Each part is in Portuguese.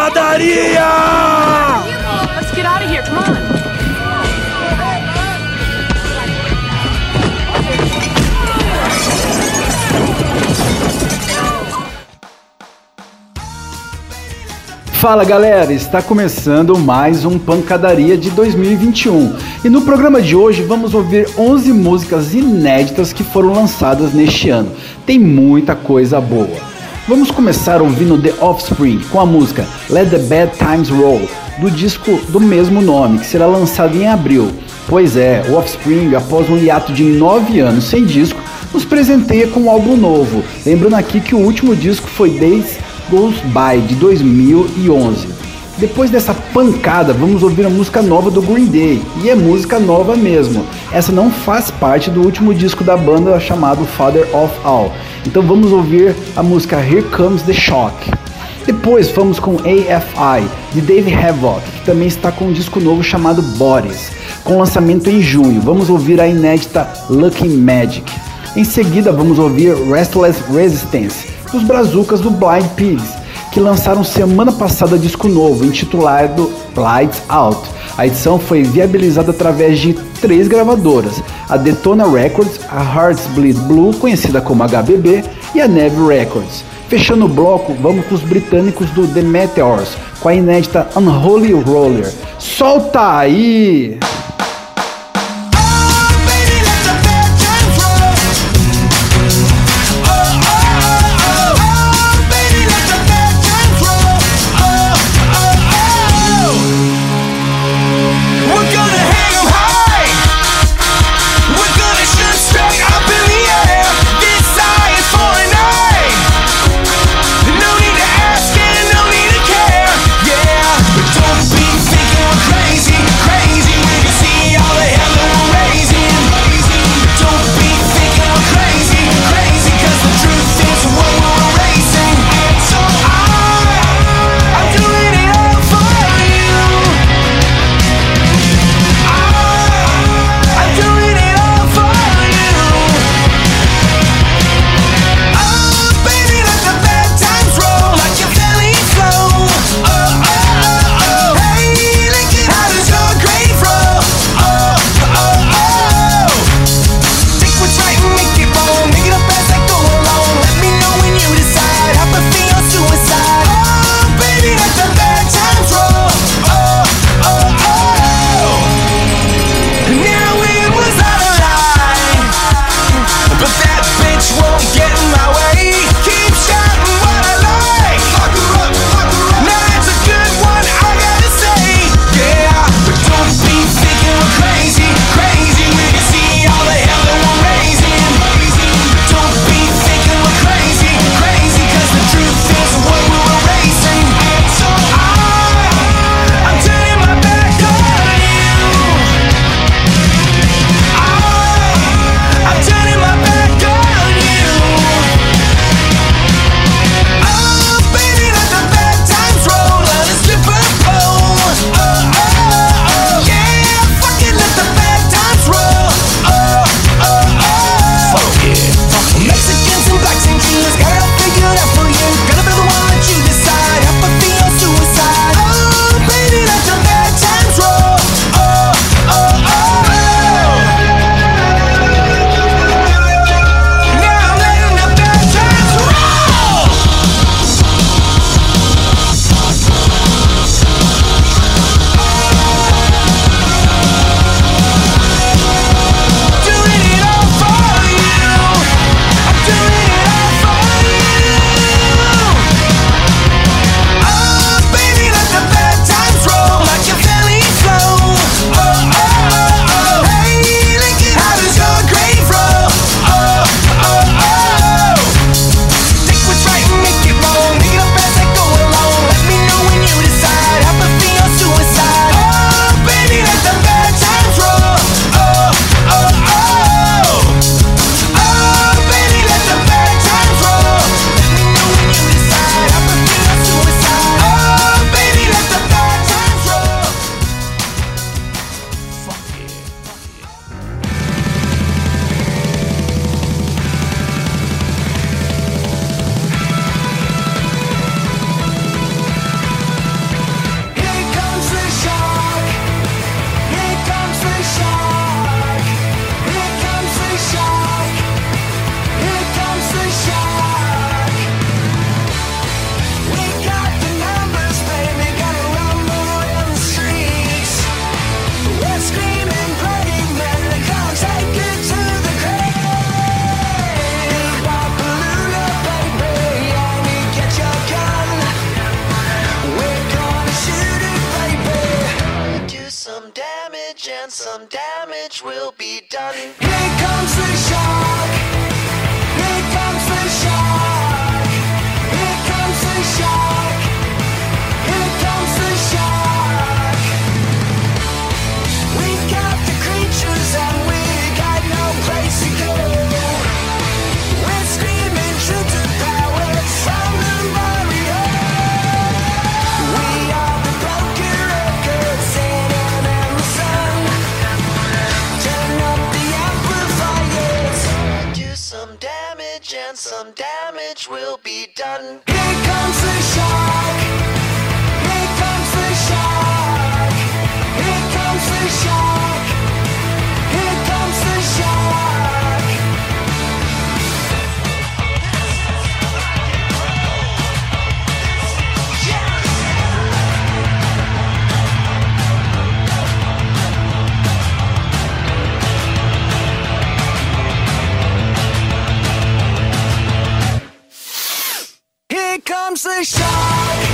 pancadaria! Let's get out of here. Come on. Fala galera, está começando mais um Pancadaria de 2021 e no programa de hoje vamos ouvir 11 músicas inéditas que foram lançadas neste ano. Tem muita coisa boa. Vamos começar ouvindo The Offspring com a música Let the Bad Times Roll do disco do mesmo nome que será lançado em abril. Pois é, o Offspring, após um hiato de 9 anos sem disco, nos presenteia com um álbum novo. Lembrando aqui que o último disco foi Days Goes By de 2011. Depois dessa pancada, vamos ouvir a música nova do Green Day, e é música nova mesmo. Essa não faz parte do último disco da banda chamado Father of All. Então vamos ouvir a música Here Comes the Shock. Depois vamos com AFI, de Dave Havoc, que também está com um disco novo chamado Bodies, com lançamento em junho. Vamos ouvir a inédita Lucky Magic. Em seguida vamos ouvir Restless Resistance, dos Brazucas do Blind Pigs, que lançaram semana passada disco novo, intitulado Lights Out. A edição foi viabilizada através de três gravadoras, a Detona Records, a Hearts Bleed Blue, conhecida como HBB, e a Neve Records. Fechando o bloco, vamos para os britânicos do The Meteors, com a inédita Unholy Roller. Solta aí! And some damage will be done. Comes the shark.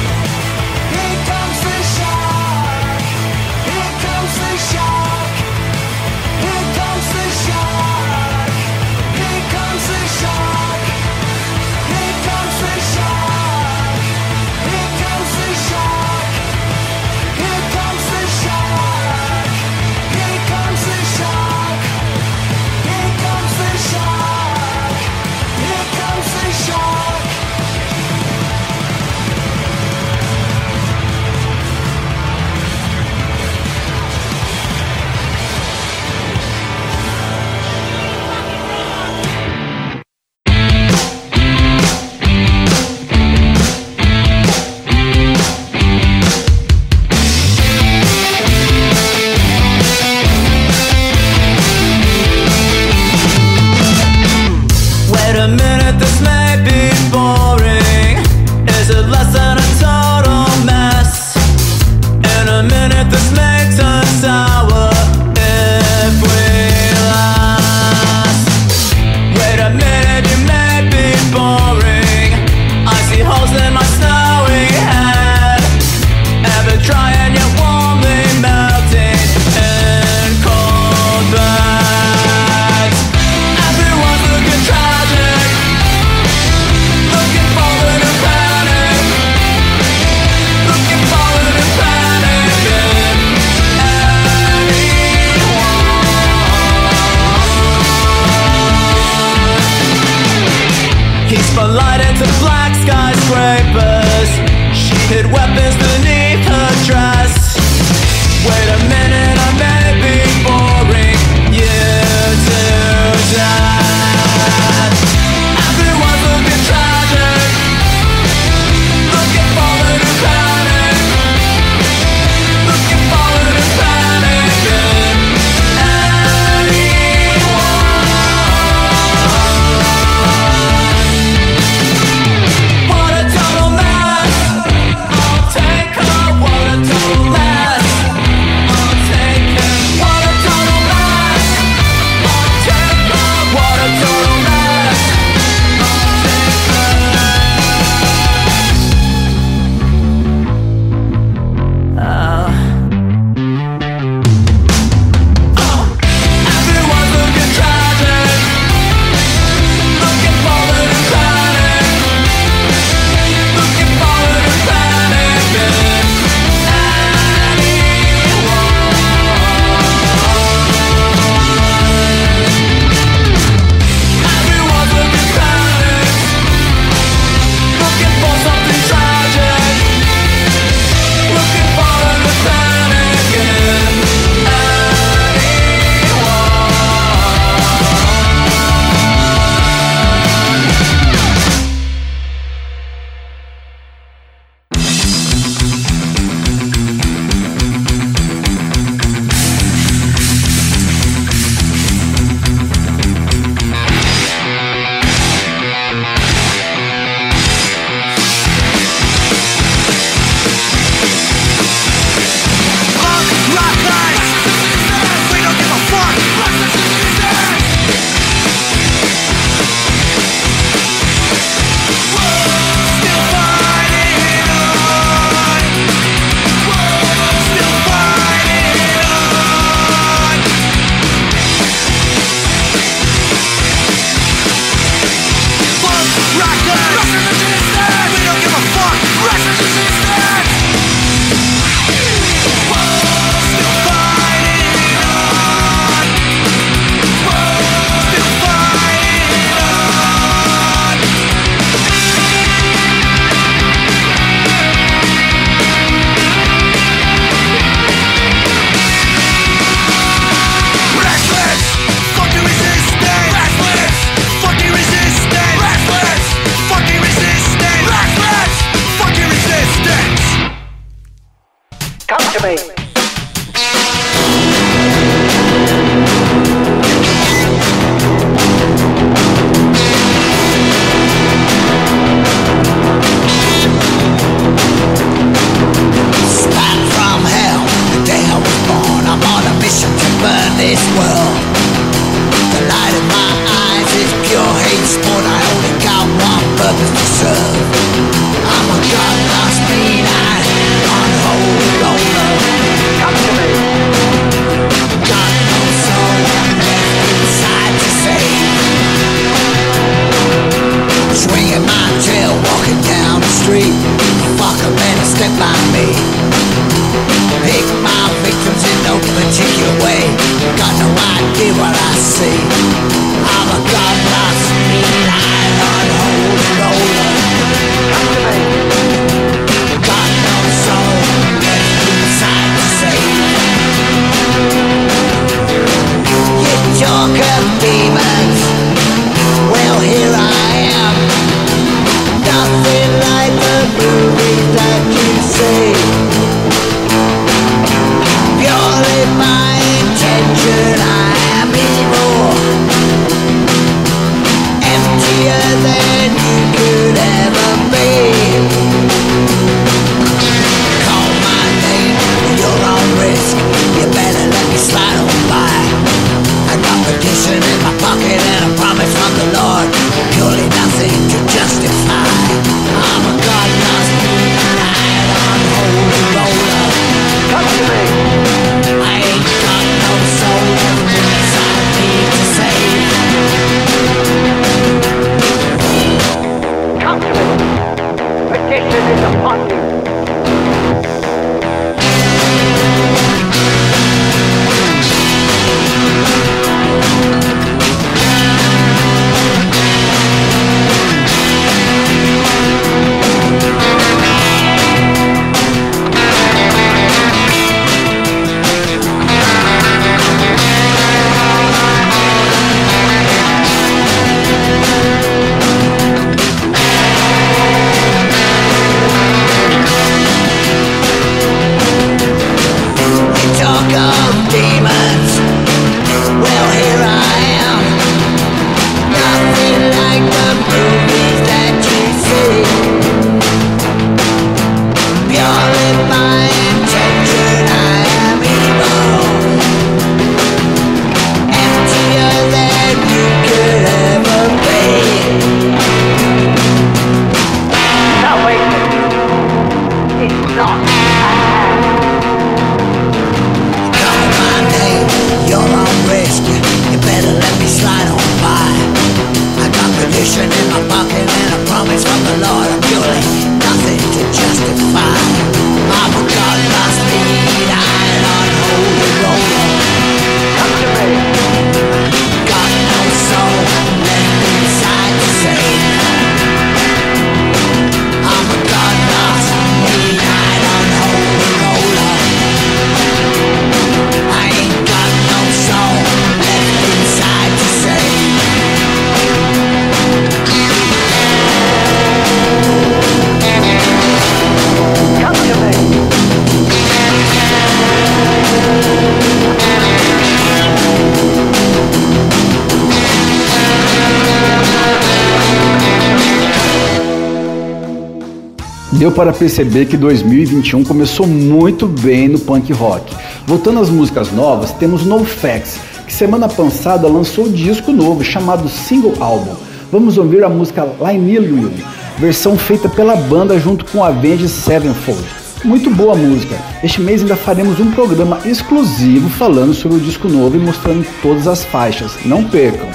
deu para perceber que 2021 começou muito bem no punk rock. Voltando às músicas novas, temos NoFX, que semana passada lançou um disco novo chamado Single Album. Vamos ouvir a música Linilium, versão feita pela banda junto com a Avenged Sevenfold. Muito boa música. Este mês ainda faremos um programa exclusivo falando sobre o disco novo e mostrando todas as faixas. Não percam.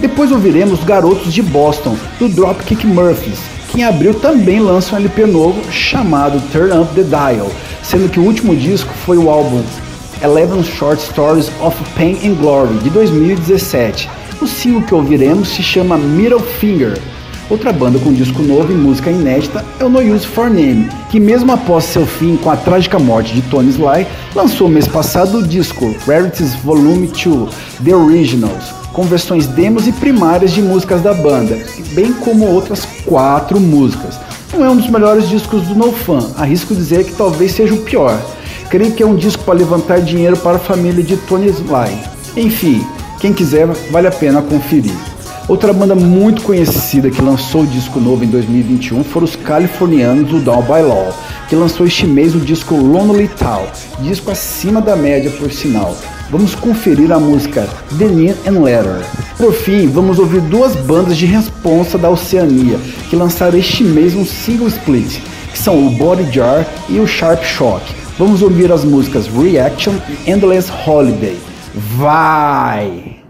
Depois ouviremos Garotos de Boston, do Dropkick Murphys que em abril também lança um LP novo chamado Turn Up the Dial, sendo que o último disco foi o álbum Eleven Short Stories of Pain and Glory de 2017. O single que ouviremos se chama Middle Finger. Outra banda com disco novo e música inédita é o No Use For Name, que mesmo após seu fim com a trágica morte de Tony Sly, lançou mês passado o disco Rarities Volume 2 The Originals, com versões demos e primárias de músicas da banda, bem como outras quatro músicas. Não é um dos melhores discos do NoFan, arrisco dizer que talvez seja o pior. Creio que é um disco para levantar dinheiro para a família de Tony Sly. Enfim, quem quiser, vale a pena conferir. Outra banda muito conhecida que lançou o disco novo em 2021 foram os californianos do Down By Law, que lançou este mês o disco Lonely Town, disco acima da média por sinal. Vamos conferir a música The Near and Letter. Por fim, vamos ouvir duas bandas de responsa da Oceania, que lançaram este mês um single split, que são o Body Jar e o Sharp Shock. Vamos ouvir as músicas Reaction e Endless Holiday. Vai!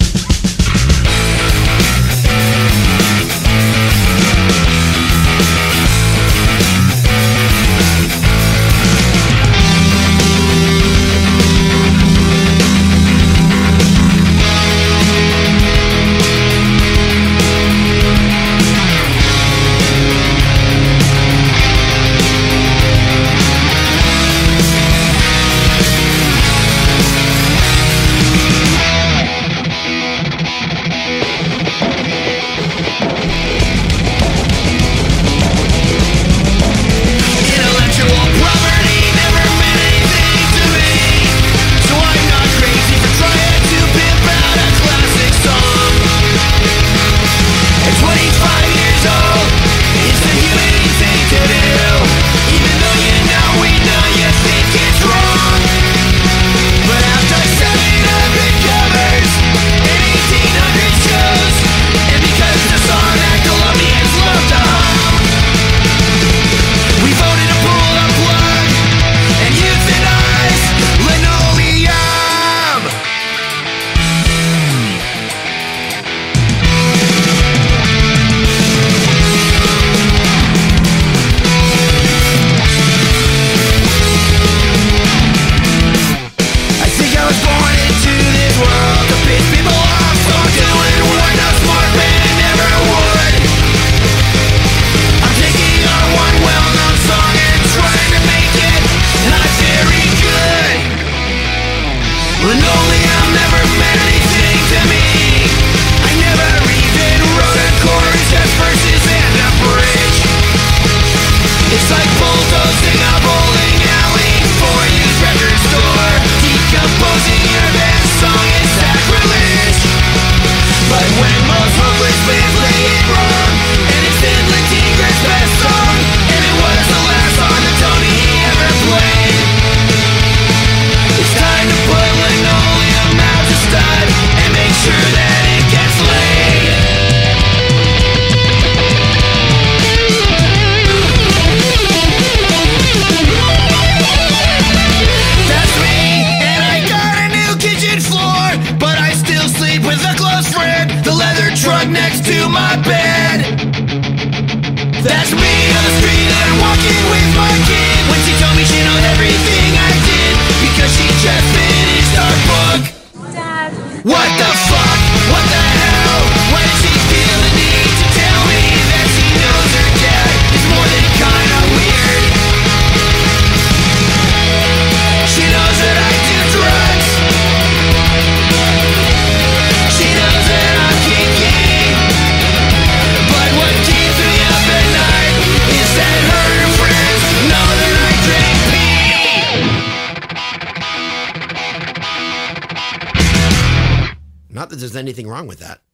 Anything wrong with that.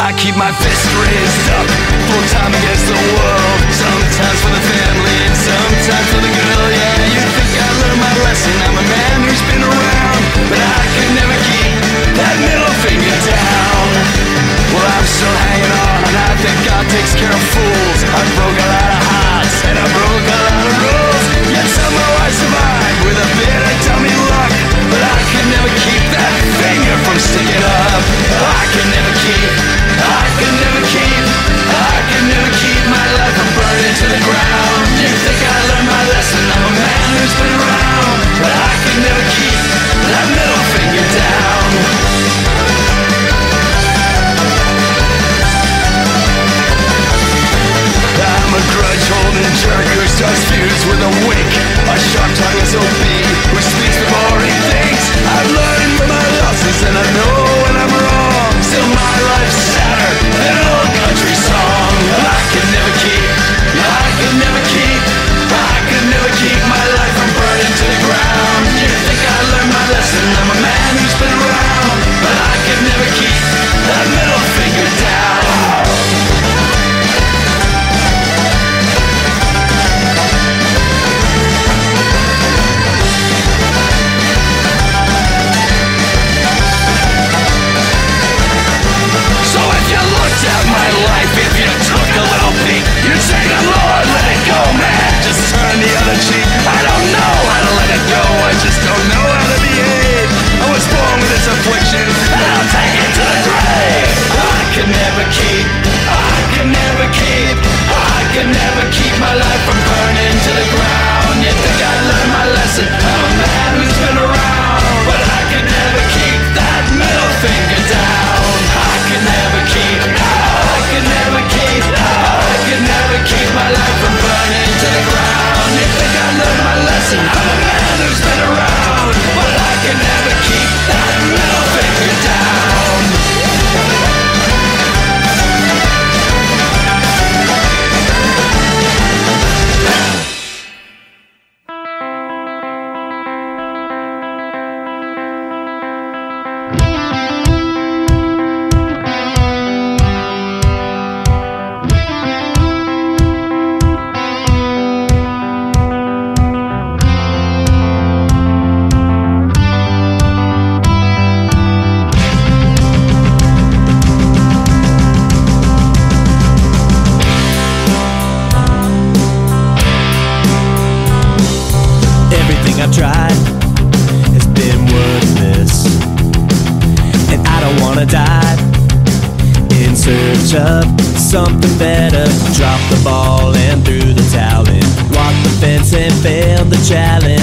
I keep my fist raised up, full time against the world. Sometimes for the family and sometimes for the girl. Yeah, you think I learned my lesson? I'm a man who's been around, but I could never keep that middle finger down. Well, I'm still hanging on, and I think God takes care of fools. I broke a lot of hearts, and I broke a lot of rules. Yet somehow I survived with a bit of dummy luck. But I could never keep that finger from sticking up. I could never keep, something better. Dropped the ball and threw the towel in. Walked the fence and failed the challenge.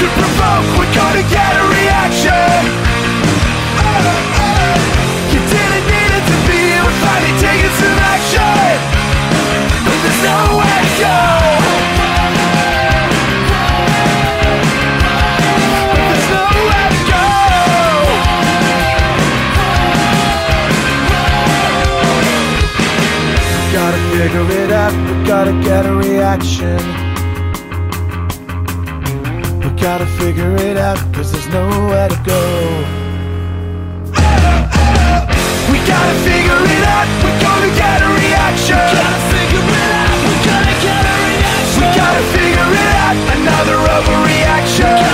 to provoke, we're gonna get a reaction. Oh, oh. You didn't need it to be here, we're finally taking some action. But there's nowhere to go. But there's nowhere to go. Gotta figure it out, we gotta get a reaction gotta figure it out, cause there's nowhere to go. We gotta figure it out, we're gonna get a reaction. We gotta figure it out, we're gonna get a reaction. We gotta figure it out, another overreaction.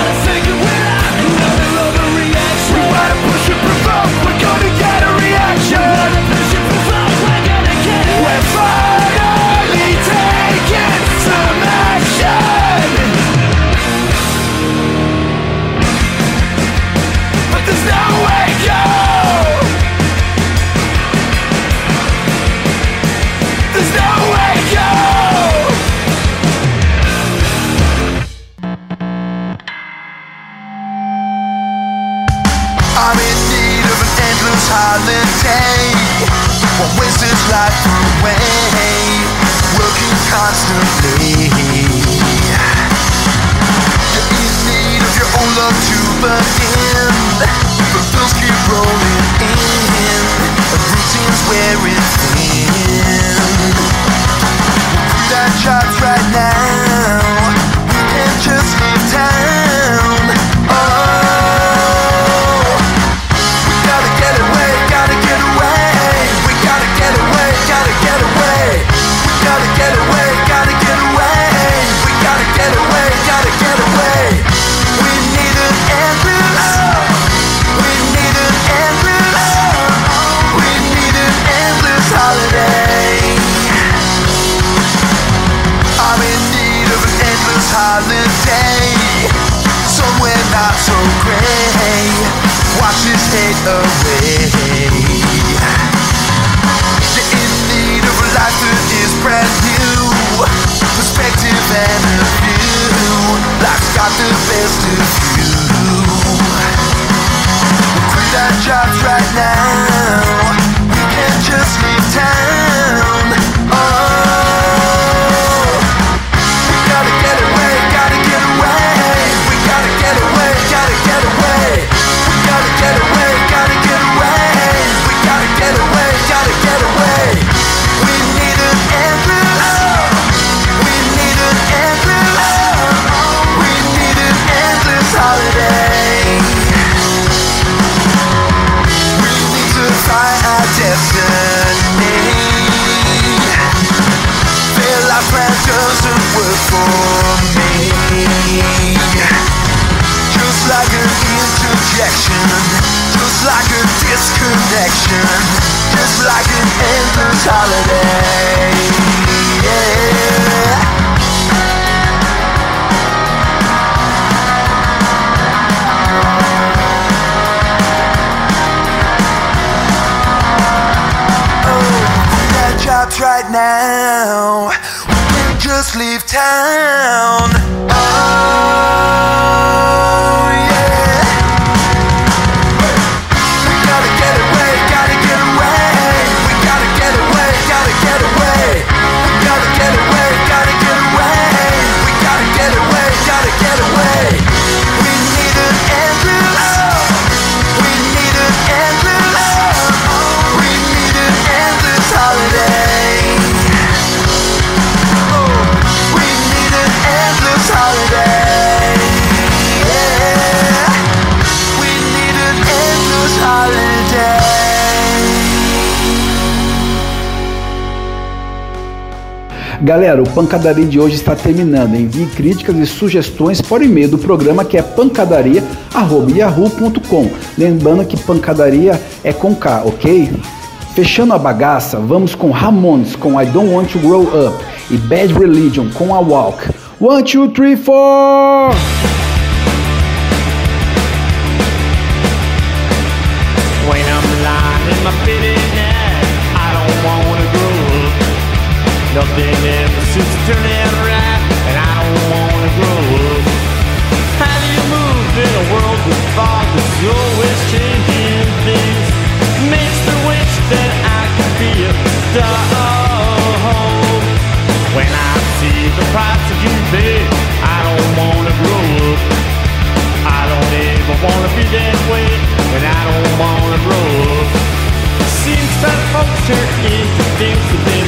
holiday. Somewhere not so grey Watch this hate away. You're in need of a life that is brand new. Perspective and a view. Life's got the best of you. town. Galera, o Pancadaria de hoje está terminando. Envie críticas e sugestões para o e-mail do programa que é pancadaria.yahoo.com. Lembrando que pancadaria é com K, ok? Fechando a bagaça, vamos com Ramones com I Don't Want to Grow Up e Bad Religion com A Walk. One, two, three, four! When I'm lying in my Nothing ever seems to turn out right, and I don't wanna grow up. How do you move in a world with fog that's always changing things? Makes me wish that I could be a star. When I see the price you pay, I don't wanna grow up. I don't ever wanna be that way, and I don't wanna grow up. Seems that folks turn into things that they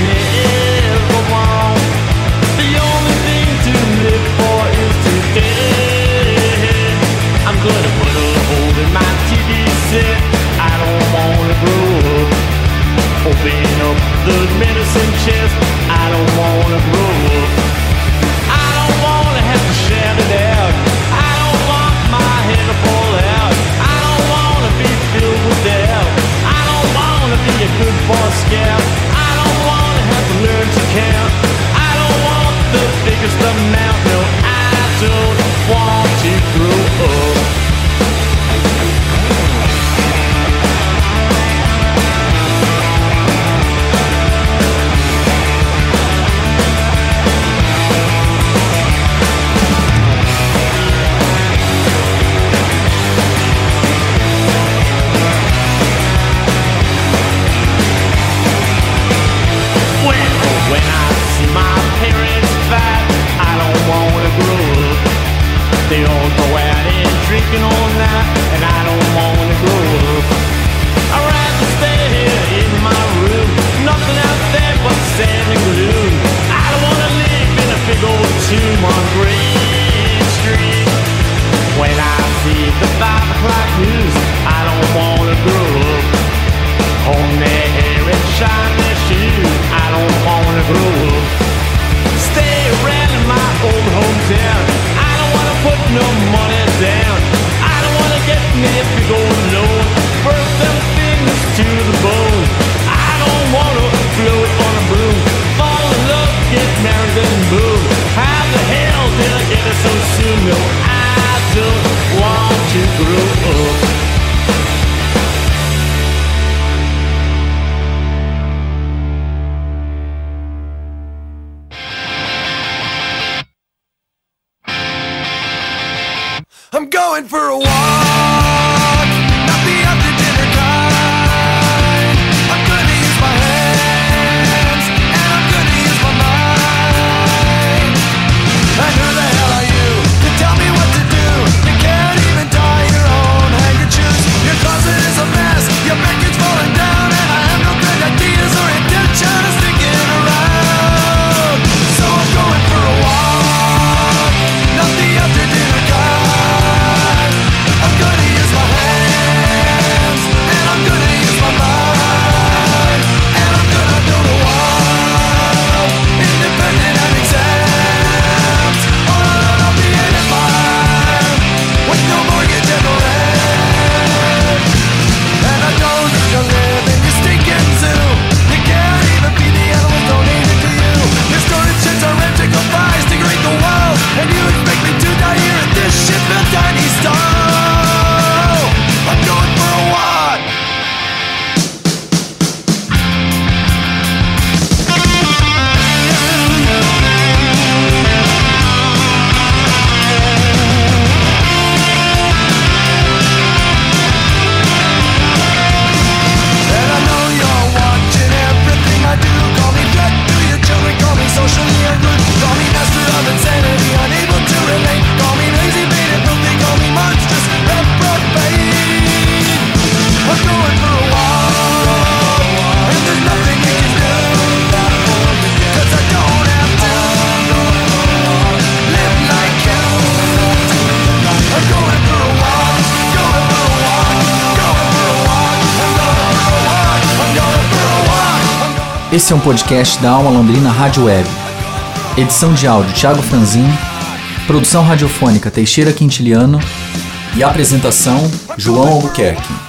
Esse é um podcast da Alma Londrina Rádio Web. Edição de áudio Thiago Franzin, produção radiofônica Teixeira Quintiliano e apresentação João Albuquerque.